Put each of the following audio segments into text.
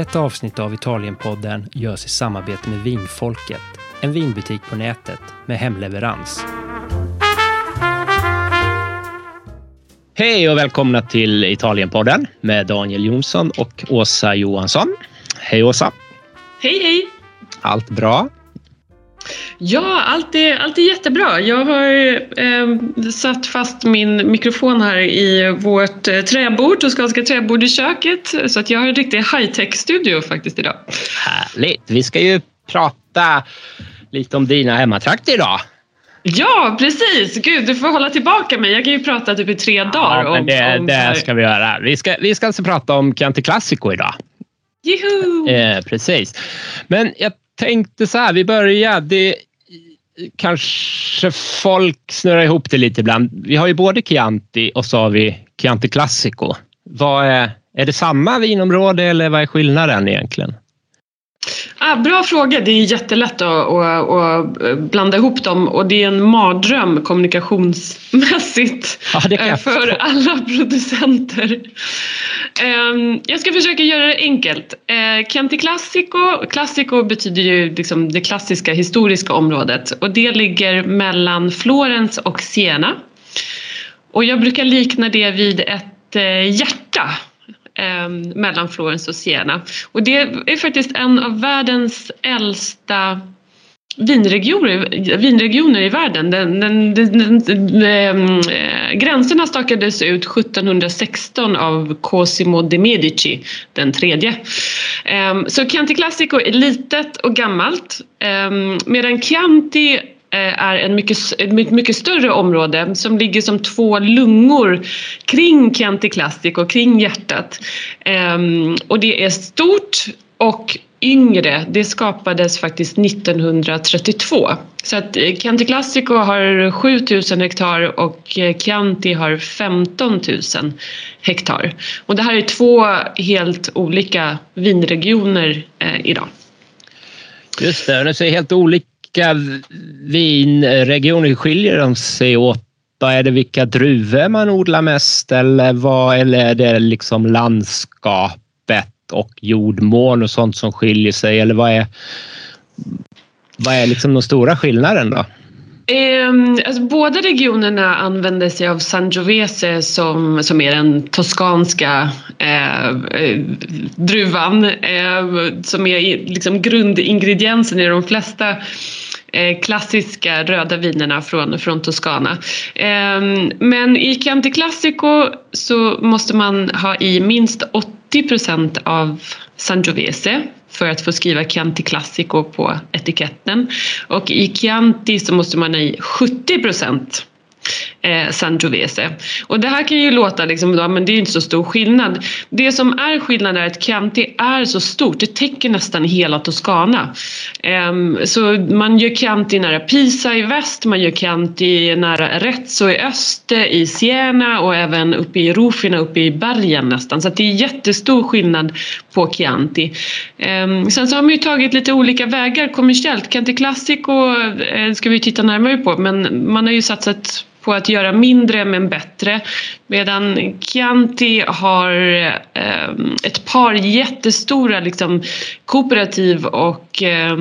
Detta avsnitt av Italienpodden görs i samarbete med Vinfolket, en vinbutik på nätet med hemleverans. Hej och välkomna till Italienpodden med Daniel Jonsson och Åsa Johansson. Hej Åsa! Hej hej! Allt bra? Ja, allt är, allt är jättebra. Jag har eh, satt fast min mikrofon här i vårt eh, träbord, Toskanska träbord i köket. Så att jag har en riktig high-tech-studio faktiskt idag. Härligt! Vi ska ju prata lite om dina hemmatrakter idag. Ja, precis! Gud, du får hålla tillbaka mig. Jag kan ju prata typ i tre dagar. Ja, men det, om, det ska vi göra. Vi ska, vi ska alltså prata om Chianti Classico idag. Juhu! Eh, precis. Men jag tänkte så här, vi börjar. Det, kanske folk snurrar ihop det lite ibland. Vi har ju både Chianti och så har vi Chianti Classico. Vad är, är det samma vinområde eller vad är skillnaden egentligen? Ah, bra fråga. Det är jättelätt att, att, att, blanda ihop dem och det är en mardröm kommunikationsmässigt ja, för alla producenter. Ehm, jag ska försöka göra det enkelt. Eh, Chianti Classico, Classico betyder ju liksom det klassiska historiska området och det ligger mellan Florens och Siena. Och jag brukar likna det vid ett eh, hjärta eh, Ehm, mellan Florens och Siena. Och det är faktiskt en av världens äldsta vinregioner, vinregioner i världen. Den, den, den, den ehm, gränserna stakades ut 1716 av Cosimo de Medici, den tredje. Ähm, så Chianti Classico är litet och gammalt ähm, medan Chianti Eh, är en mycket, ett mycket större område som ligger som två lungor kring Chianti Classico, kring hjärtat. Ehm, och det är stort och yngre, det skapades faktiskt 1932. Så att eh, Chianti Classico har 7000 hektar och eh, Chianti har 15 000 hektar. Och det här är två helt olika vinregioner eh, idag. Just det, det ser helt olika vilka vinregioner. Skiljer de sig åt? Vad är det vilka druvor man odlar mest eller, vad, eller är det liksom landskapet och jordmån och sånt som skiljer sig? Eller vad är, vad är liksom den stora skillnaden då? Eh, alltså, båda regionerna använder sig av Sangiovese som, som är den toskanska eh, eh druvan eh, som är liksom grundingrediensen i de flesta eh, klassiska röda vinerna från, från Toscana. Ehm, men i Chianti Classico så måste man ha i minst 80 procent av Sangiovese för att få skriva Chianti Classico på etiketten. Och i Chianti så måste man ha i 70 procent eh, Sangiovese. Och det här kan ju låta liksom, ja, men det är inte så stor skillnad. Det som är skillnad är att Chianti är så stort, det täcker nästan hela Toscana. Eh, så man gör Chianti nära Pisa i väst, man gör Chianti nära Arezzo i öst, eh, i Siena och även uppe i Rufina, uppe i bergen nästan. Så det är jättestor skillnad på Chianti. Eh, sen så har man ju tagit lite olika vägar kommersiellt. Chianti Classico eh, ska vi titta närmare på men man har ju satsat på att göra mindre men bättre. Medan Chianti har eh, ett par jättestora liksom, kooperativ och eh,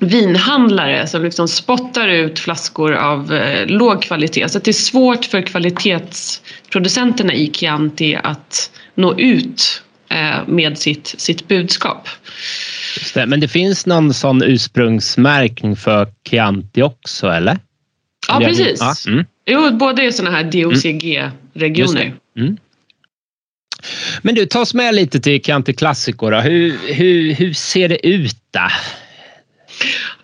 vinhandlare som liksom spottar ut flaskor av eh, låg kvalitet. Så det är svårt för kvalitetsproducenterna i Chianti att nå ut eh, med sitt, sitt budskap. Det, men det finns någon sån ursprungsmärkning för Chianti också eller? Ja, precis. Ja, mm. Jo, båda är sådana här DOCG-regioner. Mm. Men du, ta oss med lite till Chianti Classico. Hur, hur, hur ser det ut där?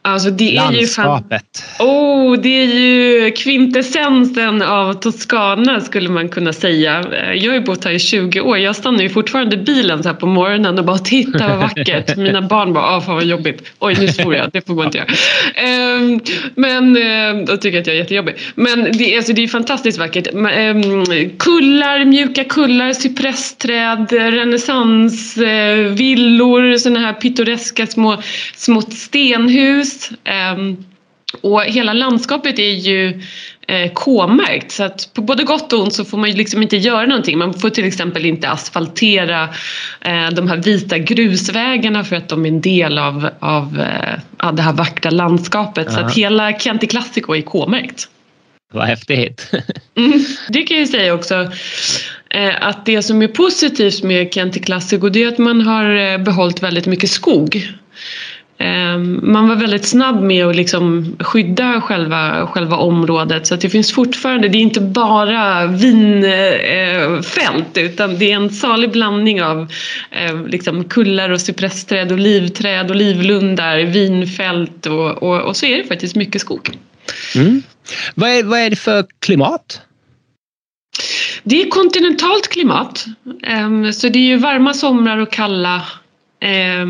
Alltså det Landskapet. Är ju oh, det är ju kvintessensen av Toscana skulle man kunna säga. Jag har ju bott här i 20 år. Jag stannar ju fortfarande bilen så här på morgonen och bara titta vad vackert. Mina barn bara, ah, fan vad jobbigt. Oj nu svor jag, det får man inte göra. Um, men uh, då tycker jag att jag är jättejobbig. Men det, alltså, det är fantastiskt vackert. Um, kullar, mjuka kullar, cypressträd, renässansvillor, uh, sådana här pittoreska små, små stenhus. Um, och hela landskapet är ju eh, K-märkt. Så att på både gott och ont så får man ju liksom inte göra någonting. Man får till exempel inte asfaltera eh, de här vita grusvägarna för att de är en del av, av eh, det här vackra landskapet. -huh. Så att hela Chianti Classico är K-märkt. Vad häftigt. mm, det kan jag säga också att det som är positivt med Chianti Classico det är att man har eh, behållit väldigt mycket skog. Ehm, man var väldigt snabb med att liksom skydda själva, själva området så det finns fortfarande, det är inte bara vinfält utan det är en salig blandning av eh, liksom kullar och cypressträd och livträd och livlundar, vinfält och, och, och så är det faktiskt mycket skog. Mm. Vad, är, vad är det för klimat? Det är kontinentalt klimat. Ehm, så det är ju varma somrar och kalla eh,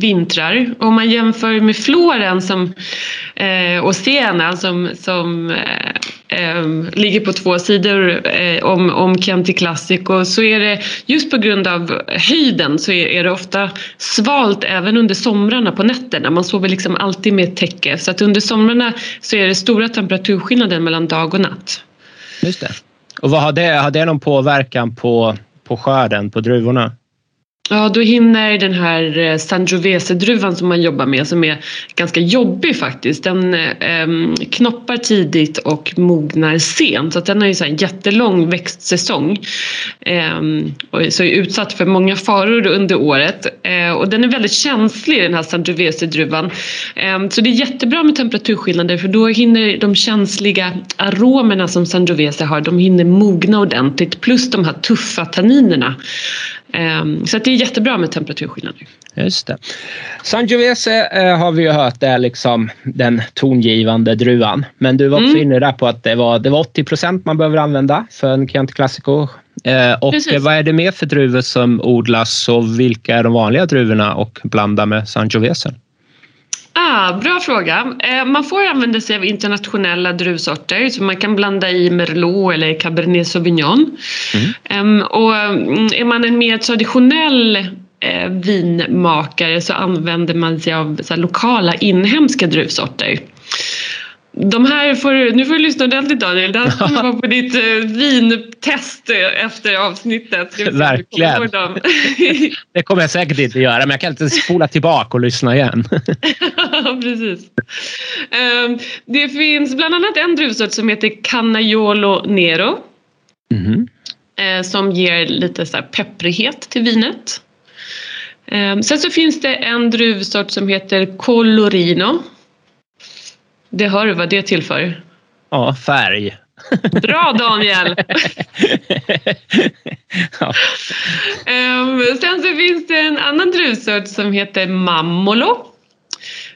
vintrar. Om man jämför med Floren som, eh, och Siena som, som eh, eh, ligger på två sidor eh, om, om Chianti Classico så är det just på grund av höjden så är, är det ofta svalt även under somrarna på nätterna. Man sover liksom alltid med ett täcke så att under somrarna så är det stora temperaturskillnader mellan dag och natt. Just det. Och vad har det, har det någon påverkan på, på skörden, på druvorna? Ja, då hinner den här eh, Sangiovese-druvan som man jobbar med som är ganska jobbig faktiskt. Den eh, knoppar tidigt och mognar sent så att den har ju så en jättelång växtsäsong. Eh, och så är utsatt för många faror under året eh, och den är väldigt känslig den här Sangiovese-druvan. Eh, så det är jättebra med temperaturskillnader för då hinner de känsliga aromerna som Sangiovese har, de hinner mogna ordentligt plus de här tuffa tanninerna. Ehm, så det är jättebra med temperaturskillnader. Just det. Sangiovese eh, har vi ju hört är liksom den tongivande druvan. Men du var också mm. inne där på att det var, det var 80 procent man behöver använda för en Chianti Classico. Eh, och Precis. vad är det mer för druvor som odlas och vilka är de vanliga druvorna och blanda med Sangiovese? Ah, bra fråga. Eh, man får använda sig av internationella druvsorter så man kan blanda i Merlot eller Cabernet Sauvignon. Mm. och mm, är man en mer traditionell eh, vinmakare så använder man sig av så lokala inhemska druvsorter. De här får, nu får du lyssna ordentligt Daniel. Det här kommer vara på ditt uh, vintest efter avsnittet. Verkligen. det kommer jag säkert inte göra, men jag kan inte spola tillbaka och lyssna igen. Precis. Um, det finns bland annat en druvsort som heter Canaiolo Nero. Mm. Som ger lite så pepprighet till vinet. Um, sen så finns det en druvsort som heter Colorino det hör du vad det tillför? Ja, färg. Bra Daniel! ja. um, sen så finns det en annan druvsort som heter Mammolo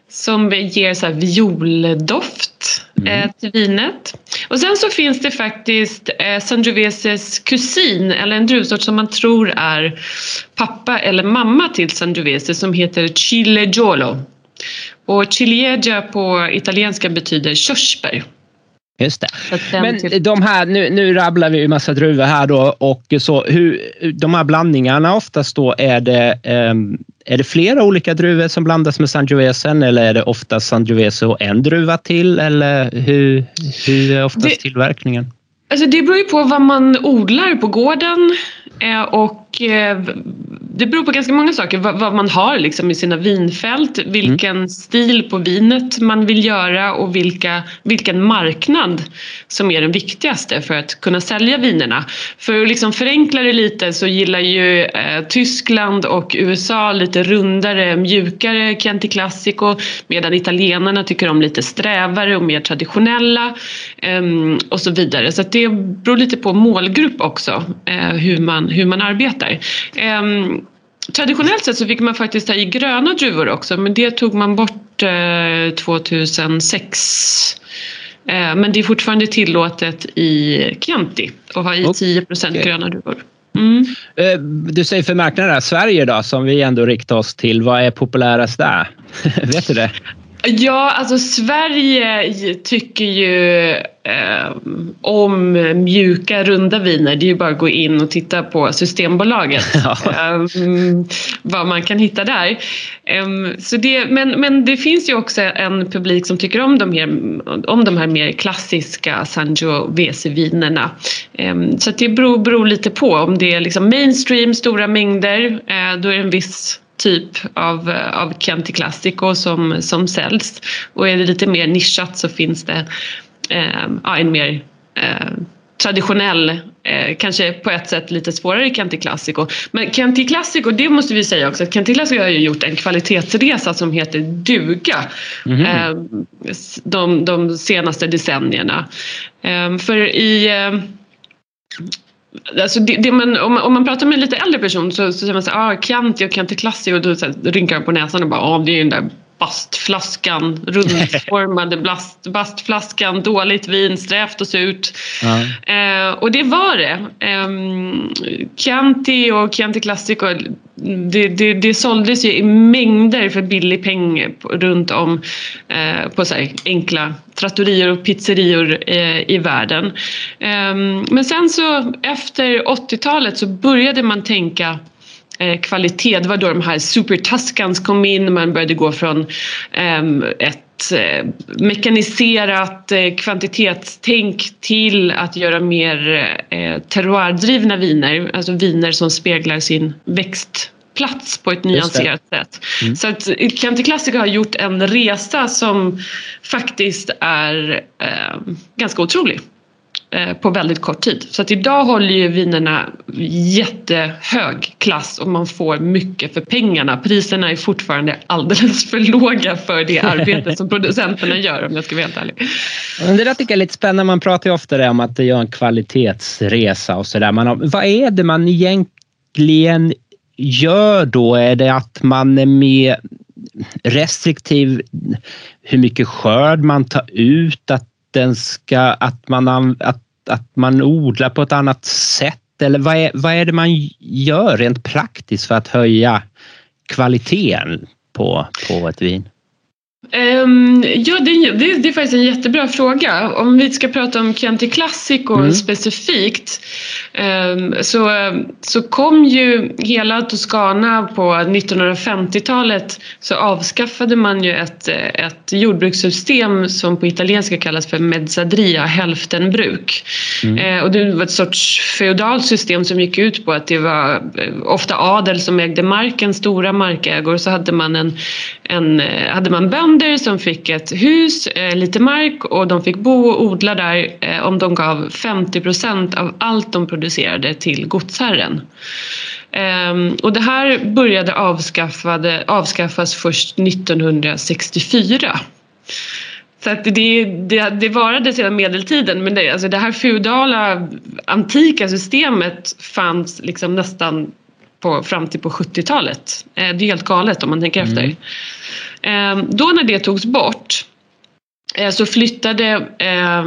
som ger så violdoft mm. eh, till vinet. Och sen så finns det faktiskt eh, Sangioveses kusin eller en druvsort som man tror är pappa eller mamma till Sangiovese som heter Chilegiolo. Och ciliegia på italienska betyder körsbär. Just det. Men de här, nu, nu rabblar vi ju massa druvor här då och så hur, de här blandningarna oftast då är det, um, är det flera olika druvor som blandas med Sangiovesen eller är det oftast Sangiovese och en druva till eller hur, hur är oftast det, tillverkningen? Alltså det beror ju på vad man odlar på gården eh, och eh, det beror på ganska många saker. Vad, vad man har liksom i sina vinfält, vilken mm. stil på vinet man vill göra och vilka, vilken marknad som är den viktigaste för att kunna sälja vinerna. För att liksom förenkla det lite så gillar ju eh, Tyskland och USA lite rundare, mjukare Chianti Classico medan italienarna tycker om lite strävare och mer traditionella eh, och så vidare. Så det beror lite på målgrupp också, eh, hur, man, hur man arbetar. Ehm, traditionellt sett så fick man faktiskt ha i gröna druvor också men det tog man bort 2006. Eh, eh, men det är fortfarande tillåtet i Chianti att ha i 10 okay. gröna druvor. Mm. Eh, du säger för marknaden Sverige då som vi ändå riktar oss till. Vad är populärast där? Vet du det? Ja, alltså Sverige tycker ju eh, om mjuka runda viner. Det är ju bara att gå in och titta på Systembolaget. Ja. Eh, vad man kan hitta där. Eh, så det, men, men det finns ju också en publik som tycker om de här, om de här mer klassiska Sangiovese-vinerna. Ehm, så det beror, beror, lite på. Om det är liksom mainstream, stora mängder, eh, då är det en viss typ av, av Chianti Classico som, som säljs. Och är det lite mer nischat så finns det eh, en mer eh, traditionell, eh, kanske på ett sätt lite svårare Chianti Classico. Men Chianti Classico, det måste vi säga också, att Chianti Classico har ju gjort en kvalitetsresa som heter duga mm -hmm. de, de senaste decennierna. Eh, för i eh, Alltså det, det man, om, man, om man pratar med en lite äldre person så, så säger man så här, ah, Chianti och Chianti Classico och då så här, rynkar de på näsan och bara, ah, det är ju den där bastflaskan, rundformade blast, bastflaskan, dåligt vin, strävt och surt. Ja. Eh, och det var det. Eh, Chianti och Chianti Classico, det, det, det såldes ju i mängder för billig peng runt om eh, på så enkla trattorier och pizzerior eh, i världen. Ehm, men sen så efter 80-talet så började man tänka kvalitet. Det var då de här Super Tuscans kom in, man började gå från eh, ett eh, mekaniserat eh, kvantitetstänk till att göra mer eh, terroirdrivna viner, alltså viner som speglar sin växtplats på ett nyanserat sätt. Mm. Så att Chianti Classico har gjort en resa som faktiskt är eh, ganska otrolig. Eh, på väldigt kort tid. Så att idag håller ju vinerna jättehög klass och man får mycket för pengarna. Priserna är fortfarande alldeles för låga för det arbete som producenterna gör om jag ska vara helt ärlig. Det där tycker jag är lite spännande. Man pratar ju ofta om att det gör en kvalitetsresa och sådär. Vad är det man egentligen gör då? Är det att man är mer restriktiv hur mycket skörd man tar ut? Att den ska, att man, att, att man odlar på ett annat sätt? Eller vad är, vad är det man gör rent praktiskt för att höja kvaliteten på, på ett vin? Um, ja, det, det, det, är faktiskt en jättebra fråga. Om vi ska prata om Chianti Classico mm. specifikt um, så, så kom ju hela Toscana på 1950-talet så avskaffade man ju ett, ett jordbrukssystem som på italienska kallas för mezzadria, hälftenbruk. Mm. Uh, och det var ett sorts feodalt system som gick ut på att det var eh, ofta adel som ägde marken, stora markägor, så hade man en, en eh, hade man bönder som fick ett hus, eh, lite mark och de fick bo och odla där eh, om de gav 50 procent av allt de producerade till godsherren. Ehm, och det här började avskaffas först 1964. Så att det, det, det varade sedan medeltiden men det, alltså det här feudala antika systemet fanns liksom nästan på, fram till på 70-talet. Eh, det är helt galet om man tänker mm. efter. Ehm, då när det togs bort Eh, så flyttade eh,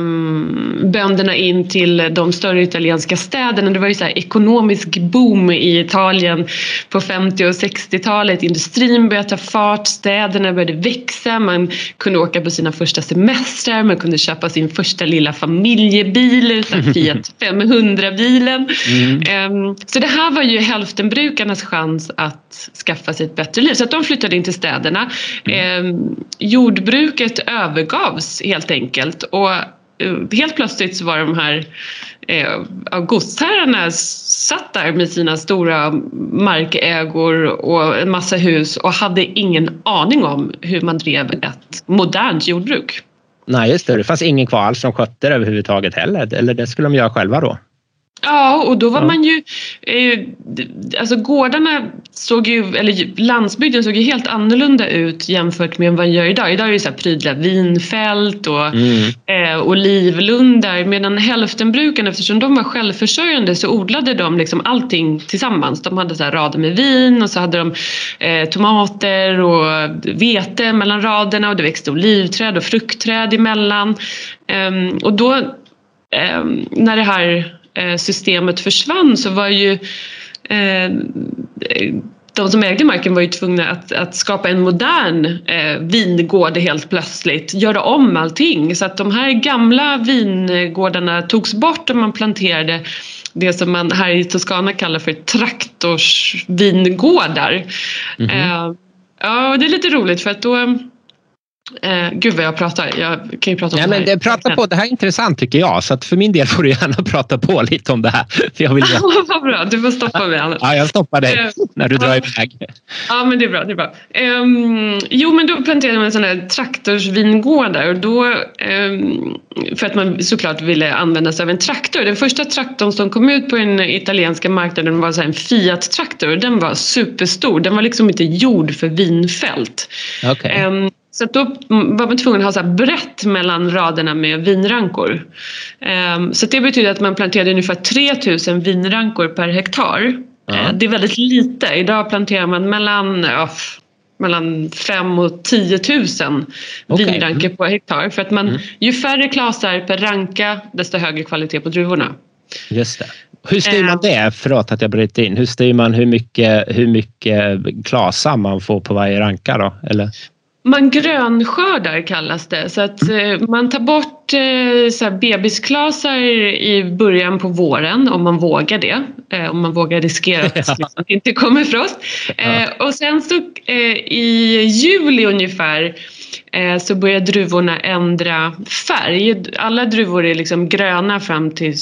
bönderna in till de större italienska städerna. Det var ju så ekonomisk boom i Italien på 50 och 60-talet. Industrin började ta fart, städerna började växa, man kunde åka på sina första semestrar, man kunde köpa sin första lilla familjebil, Fiat 500-bilen. Mm. Eh, så det här var ju hälftenbrukarnas chans att skaffa sig ett bättre liv. Så att de flyttade in till städerna. Eh, jordbruket övergav behövs helt enkelt. Och eh, helt plötsligt så var de här eh, godsherrarna satt där med sina stora markägor och en massa hus och hade ingen aning om hur man drev ett modernt jordbruk. Nej, just det. Det fanns ingen kvar alls som skötte det överhuvudtaget heller. Eller det skulle de göra själva då? Ja, och då var ja. man ju... Eh, alltså gårdarna såg ju, eller landsbygden såg ju helt annorlunda ut jämfört med vad man gör idag. Idag är det så här prydliga vinfält och mm. eh, olivlundar medan hälftenbrukarna, eftersom de var självförsörjande så odlade de liksom allting tillsammans. De hade så rader med vin och så hade de eh, tomater och vete mellan raderna och det växte olivträd och fruktträd emellan. Eh, och då ehm, när det här systemet försvann så var ju eh, de som ägde marken var ju tvungna att, att skapa en modern eh, vingård helt plötsligt, göra om allting. Så att de här gamla vingårdarna togs bort och man planterade det som man här i Toscana kallar för traktorsvingårdar. Mm -hmm. eh, ja, det är lite roligt för att då Eh, gud vad jag pratar. Jag kan ju prata om ja, det här. Men prata på. Det här är intressant tycker jag. Så för min del får du gärna prata på lite om det här. För jag vill vad bra. Du får stoppa mig annars. Ja, jag stoppar dig uh, när du drar iväg. Ja, men det är bra. Det är bra. Um, jo, men då planterade man sådana här traktorsvingårdar och då um, för att man såklart ville använda sig av en traktor. Den första traktorn som kom ut på den italienska marknaden var så en Fiat-traktor. Den var superstor. Den var liksom inte gjord för vinfält. Okay. Um, så då var man tvungen att ha så brett mellan raderna med vinrankor. Ehm, så det betyder att man planterade ungefär 3000 vinrankor per hektar. Ja. Eh, det är väldigt lite. Idag planterar man mellan, ja, mellan 5 och 10 000 okay. vinrankor på hektar. För att man, mm. ju färre klasar per ranka desto högre kvalitet på druvorna. Just det. Hur styr man ehm. det? Förlåt att jag bryter in. Hur styr man hur mycket, hur mycket klasar man får på varje ranka? Då? Eller? Man grönskördar kallas det. Så att eh, man tar bort eh, så här bebisklasar i början på våren om man vågar det. Eh, om man vågar riskera att liksom, det inte kommer frost. Eh, och sen så i juli ungefär så börjar druvorna ändra färg. Alla druvor är liksom gröna fram till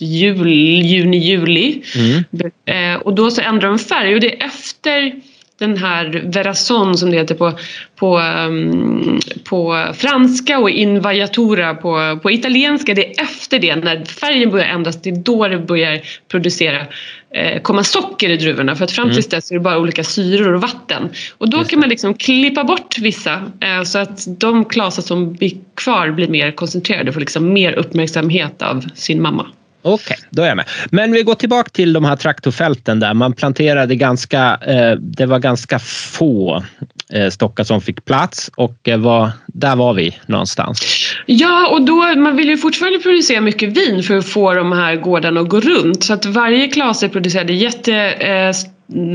juli, juni, juli. Mm. och då så ändrar de färg och det är efter den här Verason som det heter på, på, um, på franska och invajatura på, på italienska. Det är efter det, när färgen börjar ändras, det är då det börjar producera eh, komma socker i druvorna för att fram tills mm. dess är det bara olika syror och vatten. Och då kan man liksom klippa bort vissa eh, så att de klasar som blir kvar blir mer koncentrerade och får liksom mer uppmärksamhet av sin mamma. Okej, okay, då är jag med. Men vi går tillbaka till de här traktorfälten där man planterade ganska, eh, det var ganska få eh, stockar som fick plats och eh, var, där var vi någonstans. Ja, och då, man vill ju fortfarande producera mycket vin för att få de här gårdarna att gå runt så att varje klase producerade jätte, eh,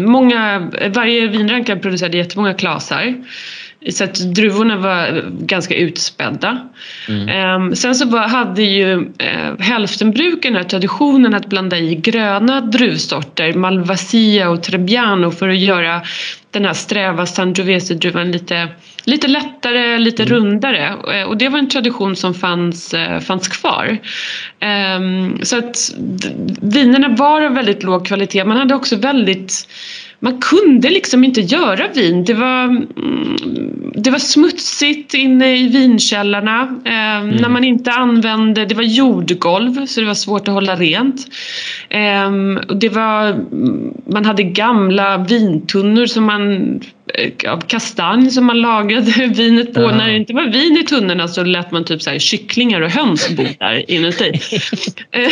många, varje vinranka producerade jättemånga klasar. Så att druvorna var ganska utspädda. Mm. Um, sen så hade ju uh, hälftenbruken här traditionen att blanda i gröna druvsorter, Malvasia och Trebbiano för att göra den här sträva Sangiovese-druvan lite, lite lättare, lite mm. rundare. Uh, och det var en tradition som fanns, uh, fanns kvar. Um, så att vinerna var av väldigt låg kvalitet. Man hade också väldigt man kunde liksom inte göra vin. Det var, mm, det var smutsigt inne i vinkällarna. Eh, mm. När man inte använde, det var jordgolv så det var svårt att hålla rent. Eh, det var, man hade gamla vintunnor som man Eh, av kastanj som man lagade vinet på. Ja. När det inte var vin i tunnorna så lät man typ så här kycklingar och höns bo där inuti. Eh,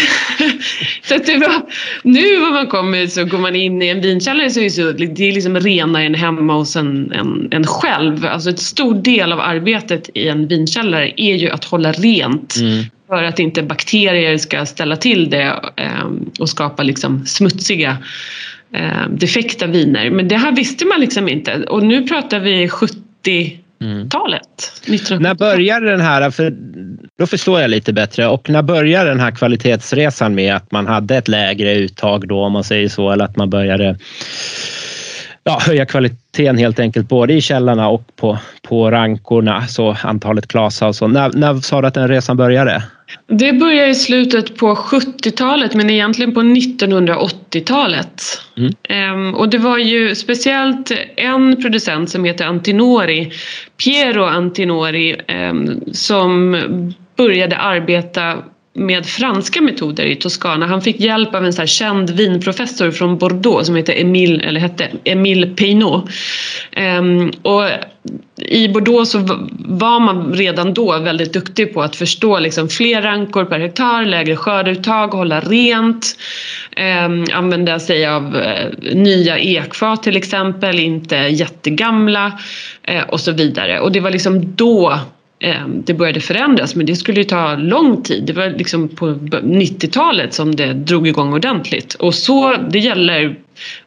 så att det var, nu när man kommer så går man in i en vinkällare så är det, så, det är liksom renare än hemma hos en, en, en själv. Alltså ett stor del av arbetet i en vinkällare är ju att hålla rent. Mm för att inte bakterier ska ställa till det eh, och skapa liksom smutsiga eh, defekta viner. Men det här visste man liksom inte och nu pratar vi 70 talet Mm. När började den här, för då förstår jag lite bättre, och när började den här kvalitetsresan med att man hade ett lägre uttag då om man säger så, eller att man började ja, höja kvaliteten helt enkelt både i källarna och på, på rankorna, så antalet och så. När, när sa du att den resan började? Det började i slutet på 70-talet men egentligen på 1980-talet. Mm. Ehm, och det var ju speciellt en producent som heter Antinori, Piero Antinori, ehm, som började arbeta med franska metoder i Toscana. Han fick hjälp av en så känd vinprofessor från Bordeaux som heter Emile, eller hette Emile Peinot. Um, ehm, och I Bordeaux så var man redan då väldigt duktig på att förstå liksom fler rankor per hektar, lägre skördeuttag, hålla rent, um, använda sig av uh, nya ekfat till exempel, inte jättegamla uh, och så vidare. Och det var liksom då det började förändras men det skulle ju ta lång tid. Det var liksom på 90-talet som det drog igång ordentligt och så det gäller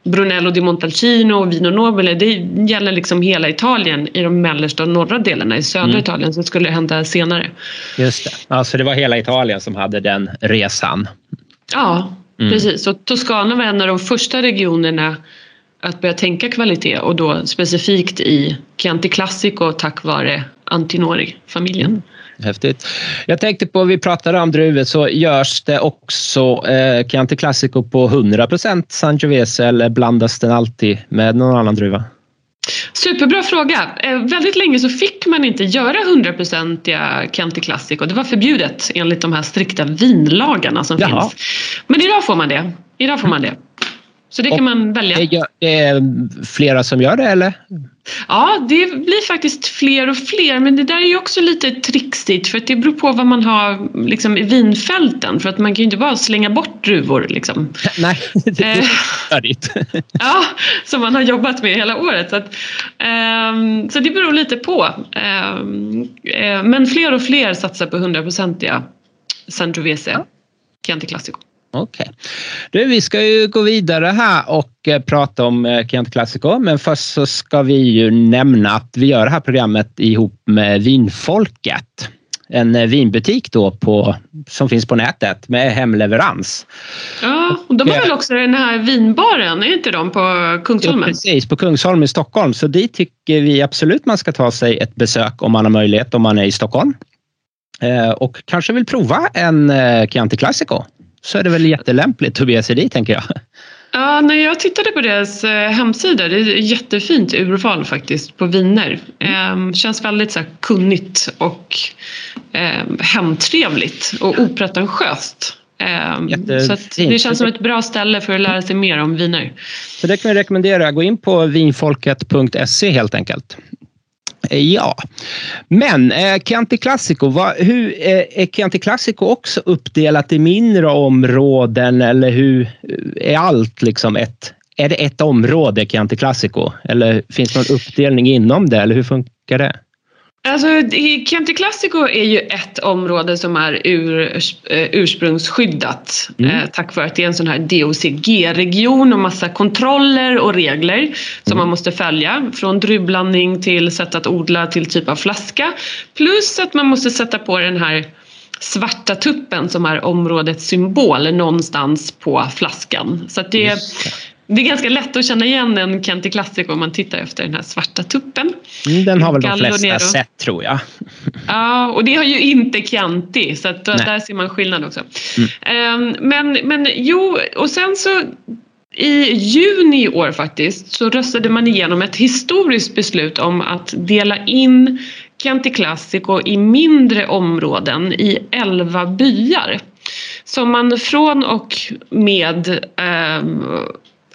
Brunello di Montalcino och Vino Nobile, det gäller liksom hela Italien i de mellersta och norra delarna. I södra mm. Italien så skulle det hända senare. Just det, alltså det var hela Italien som hade den resan. Ja, mm. precis. Och Toscana var en av de första regionerna att börja tänka kvalitet och då specifikt i Chianti Classico tack vare Antinori-familjen. Mm. Häftigt. Jag tänkte på, vi pratade om druvor, så görs det också eh, Chianti Classico på 100 Sangiovese eller blandas den alltid med någon annan druva? Superbra fråga. Eh, väldigt länge så fick man inte göra 100-procentiga Chianti Classico. Det var förbjudet enligt de här strikta vinlagarna som Jaha. finns. Men idag får man det. Idag får man det. Så det kan man välja. Det är flera som gör det eller? Ja, det blir faktiskt fler och fler men det där är ju också lite trixigt för det beror på vad man har liksom, i vinfälten för att man kan ju inte bara slänga bort druvor. Liksom. Nej, det är färdigt. ja, som man har jobbat med hela året. Så, att, um, så det beror lite på. Um, uh, men fler och fler satsar på 100-procentiga Sangiovese ja. Chianti Classico. Okej. Okay. vi ska ju gå vidare här och eh, prata om eh, Chianti Classico, men först så ska vi ju nämna att vi gör det här programmet ihop med Vinfolket. En eh, vinbutik då på, som finns på nätet med hemleverans. Ja, och de har väl också den här vinbaren, är inte de på Kungsholmen? Ja, precis, på Kungsholmen i Stockholm. Så dit tycker vi absolut man ska ta sig ett besök om man har möjlighet om man är i Stockholm. Och kanske vill prova en Chianti Classico så är det väl jättelämpligt att bege sig dit, tänker jag. Ja, när jag tittade på deras eh, hemsida, det är jättefint urval faktiskt på viner. Mm. Känns väldigt så här, kunnigt och eh, hemtrevligt och opretentiöst. Eh, så det känns som ett bra ställe för att lära sig mer om viner. Så det kan vi rekommendera. Gå in på vinfolket.se helt enkelt. Eh, ja, men eh, Chianti Classico, va, hur, eh, är Chianti Classico också uppdelat i mindre områden eller hur eh, är allt liksom ett, är det ett område Chianti Classico? Eller finns det någon uppdelning inom det? Eller hur funkar det? Alltså, Chianti Classico är ju ett område som är ur, eh, ursprungsskyddat mm. eh, tack vare att det är en sån här DOCG-region och massa kontroller och regler som mm. man måste följa. Från druvblandning till sätt att odla till typ av flaska. Plus att man måste sätta på den här svarta tuppen som är områdets symbol någonstans på flaskan. Så det, det är ganska lätt att känna igen en Chianti Classico om man tittar efter den här svarta tuppen. Mm, den har väl de flesta sett tror jag. Ja, och det har ju inte Chianti så där ser man skillnad också. Mm. Ehm, men, men jo, och sen så i juni i år faktiskt så röstade man igenom ett historiskt beslut om att dela in Chianti Classico i mindre områden i elva byar. Som man från och med eh,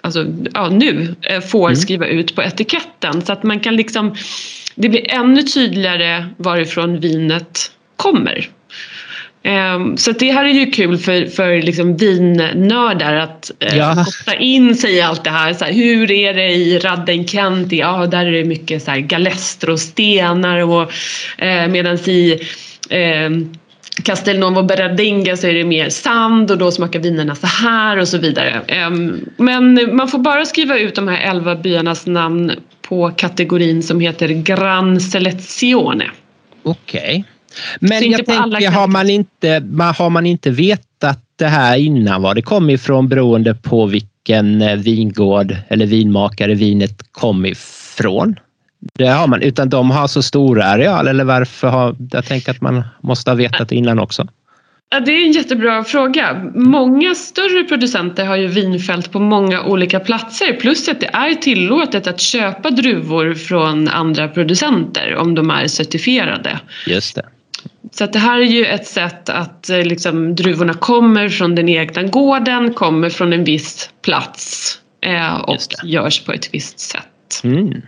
alltså, ja, nu eh, får mm. skriva ut på etiketten så att man kan liksom det blir ännu tydligare varifrån vinet kommer. Um, så det här är ju kul för, för liksom vinnördar att uh, ja. koppla in sig i allt det här. Så här, Hur är det i Radden Kenti? Ja, där är det mycket så här galester och stenar och uh, medan i uh, Castelnuovo Berardinga så är det mer sand och då smakar vinerna så här och så vidare. Ehm, men man får bara skriva ut de här elva byarnas namn på kategorin som heter Gran Selezione. Okej. Okay. Men jag tänker, har man, inte, har man inte vetat det här innan var det kom ifrån beroende på vilken eh, vingård eller vinmakare vinet kom ifrån? Det har man, utan de har så stora areal eller varför har, jag tänker att man måste ha vetat innan också. Ja, det är en jättebra fråga. Många större producenter har ju vinfält på många olika platser plus att det är tillåtet att köpa druvor från andra producenter om de är certifierade. Just det. Så det här är ju ett sätt att eh, liksom, druvorna kommer från den egna gården, kommer från en viss plats eh, och görs på ett visst sätt. Mm.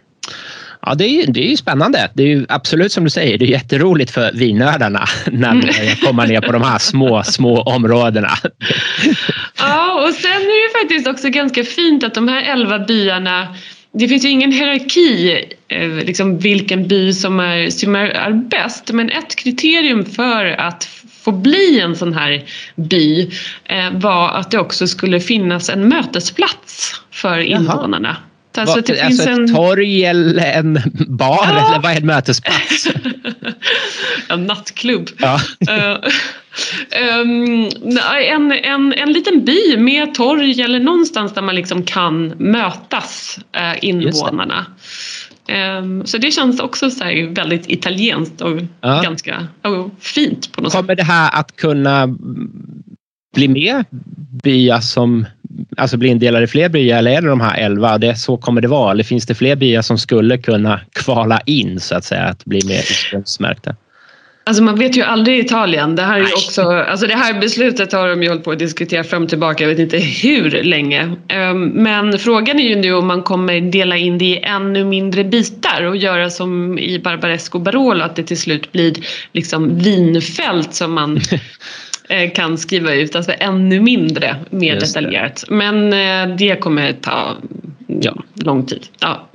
Ja, det är, det är ju spännande. Det är ju absolut som du säger, det är jätteroligt för vinnördarna när man kommer ner på de här små, små områdena. Ja, och sen är det faktiskt också ganska fint att de här elva byarna det finns ju ingen hierarki, eh, liksom vilken by som är, som är bäst, men ett kriterium för att få bli en sån här by eh, var att det också skulle finnas en mötesplats för invånarna. Alltså, Va, det alltså ett en... torg eller en bar ja. eller vad är en mötesplats? en nattklubb. Ja. um, en, en, en liten by med torg eller någonstans där man liksom kan mötas, uh, invånarna. Um, så det känns också så väldigt italienskt och ja. ganska och fint på något Kommer sätt. Kommer det här att kunna bli mer byar som alltså bli indelade i fler byar eller är det de här elva? Det, så kommer det vara. Eller finns det fler byar som skulle kunna kvala in så att säga, att bli mer ursprungsmärkta? Alltså man vet ju aldrig i Italien. Det här, är också, alltså det här beslutet har de ju hållit på att diskutera fram och tillbaka, jag vet inte hur länge. Ehm, men frågan är ju nu om man kommer dela in det i ännu mindre bitar och göra som i Barbaresco Barolo, att det till slut blir liksom vinfält som man kan skriva ut, alltså ännu mindre, mer Just detaljerat. Det. Men eh, det kommer ta ja. lång tid. Ja.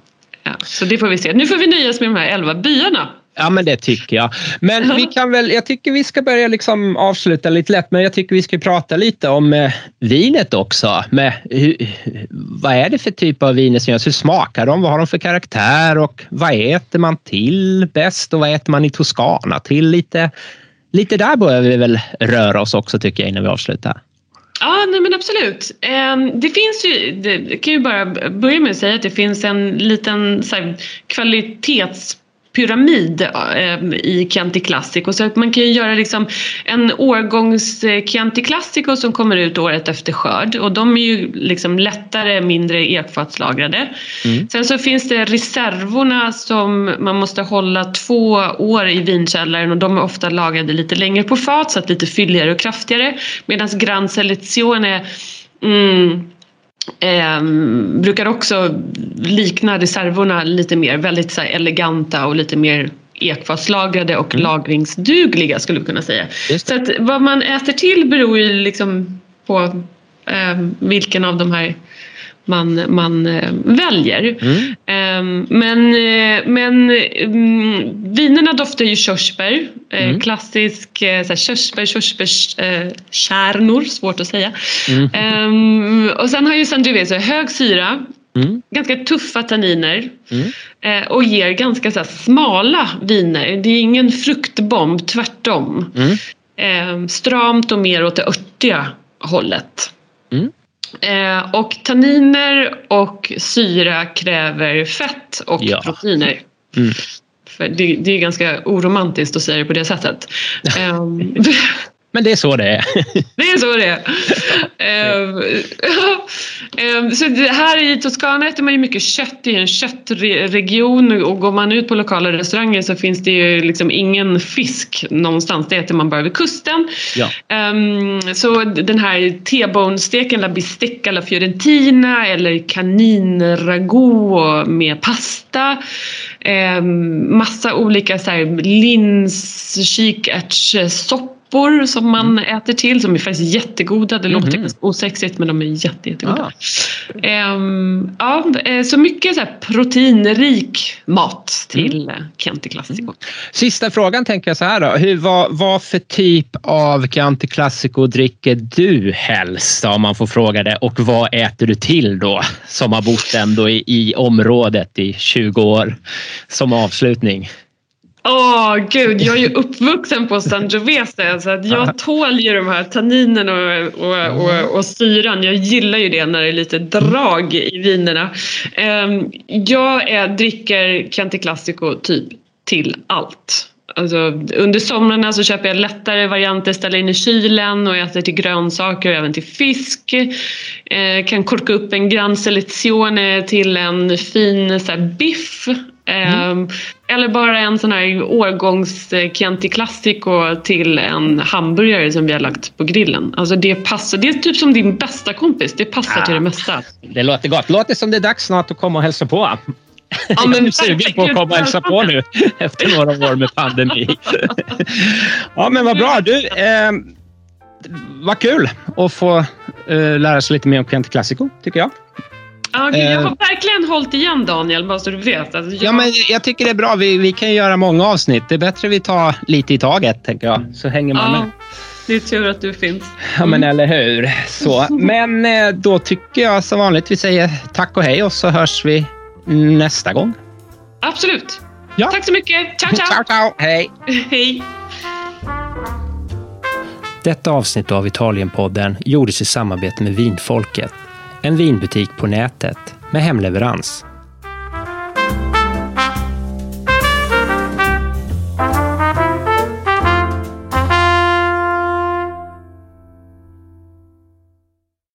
ja. Så det får vi se. Nu får vi nöja oss med de här elva byarna. Ja men det tycker jag. Men vi kan väl, jag tycker vi ska börja liksom avsluta lite lätt men jag tycker vi ska prata lite om eh, vinet också. Med, hur, vad är det för typ av viner som görs? Hur smakar de? Vad har de för karaktär? Och vad äter man till bäst? Och vad äter man i Toscana till? Lite lite där börjar vi väl röra oss också tycker jag innan vi avslutar. Ja, nej men absolut. Ehm, det finns ju, det kan ju bara börja med att säga att det finns en liten så här, kvalitets pyramid eh, i Chianti Classico. Så att man kan ju göra liksom en årgångs Chianti Classico som kommer ut året efter skörd och de är ju liksom lättare, mindre ekfatslagrade. Mm. Sen så finns det reservorna som man måste hålla två år i vinkällaren och de är ofta lagrade lite längre på fat så att lite fylligare och kraftigare. Medan Gran Selezione mm, Eh, brukar också likna reservorna lite mer, väldigt så eleganta och lite mer ekfatslagrade och mm. lagringsdugliga skulle vi kunna säga. Så att vad man äter till beror ju liksom på eh, vilken av de här man, man äh, väljer. Mm. Ähm, men äh, men ähm, vinerna doftar ju körsbär. Äh, mm. Klassisk äh, körsbär, körsbärskärnor, svårt att säga. Mm. Ähm, och sen har ju Sangiovese hög syra, Mm. Ganska tuffa tanniner mm. eh, och ger ganska så smala viner. Det är ingen fruktbomb, tvärtom. Mm. Eh, stramt och mer åt det örtiga hållet. Eh, och tanniner och syra kräver fett och ja. proteiner. Mm. För det, det, är ganska oromantiskt att säga det på det sättet. Men det är så det är. Det är så det är. Ehm, ehm, så det här i Toscana äter man ju mycket kött, det är en köttregion och går man ut på lokala restauranger så finns det ju liksom ingen fisk någonstans, det äter man bara vid kusten. Ja. Um, så den här T-bone-steken, la bistecca la fiorentina eller kaninragout med pasta. Um, massa olika så här, lins, kikärtssoppa soppor som man mm. äter till som är faktiskt jättegoda. Det låter mm. osexigt men de är jätte, jättegoda. Ah. Um, ja, eh, så mycket så proteinrik mat till mm. Chianti Classico. Mm. Sista frågan tänker jag så här då. Hur, vad, vad för typ av Chianti Classico dricker du helst om man får fråga det och vad äter du till då som har bott ändå i, i området i 20 år som avslutning? Åh oh, gud, jag är ju uppvuxen på Sangiovese så att jag tål ju de här tanninen och, och, och, och, syran. Jag gillar ju det när det är lite drag i vinerna. Um, jag är, dricker Chianti Classico typ till allt. Alltså, under somrarna så köper jag lättare varianter, ställer in i kylen och äter till grönsaker och även till fisk. Eh, kan korka upp en Gran Selezione till en fin så här, biff Mm. Eller bara en sån här årgångs Chianti Classico till en hamburgare som vi har lagt på grillen. Alltså det passar. Det är typ som din bästa kompis. Det passar ja. till det mesta. Det låter gott. Låter som det är dags snart att komma och hälsa på. Ja, men jag är sugen på att komma och hälsa på nu efter några år med pandemi. ja, men vad bra. Du, eh, vad kul att få eh, lära sig lite mer om Chianti Classico, tycker jag. Okay, jag har verkligen hållit igen Daniel, bara så du vet. Alltså, jag... Ja, men jag tycker det är bra. Vi, vi kan göra många avsnitt. Det är bättre vi tar lite i taget, tänker jag. Så hänger man ja, med. Det är tur att du finns. Mm. Ja, men eller hur. Så. Men då tycker jag som vanligt vi säger tack och hej och så hörs vi nästa gång. Absolut. Ja. Tack så mycket. Ciao, ciao. ciao, ciao. Hej. hej. Detta avsnitt av Italienpodden gjordes i samarbete med Vinfolket, en vinbutik på nätet med hemleverans.